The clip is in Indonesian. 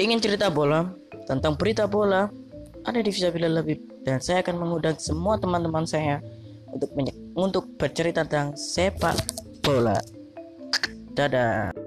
ingin cerita bola tentang berita bola ada di Visabila lebih dan saya akan mengundang semua teman-teman saya untuk untuk bercerita tentang sepak bola. Dadah.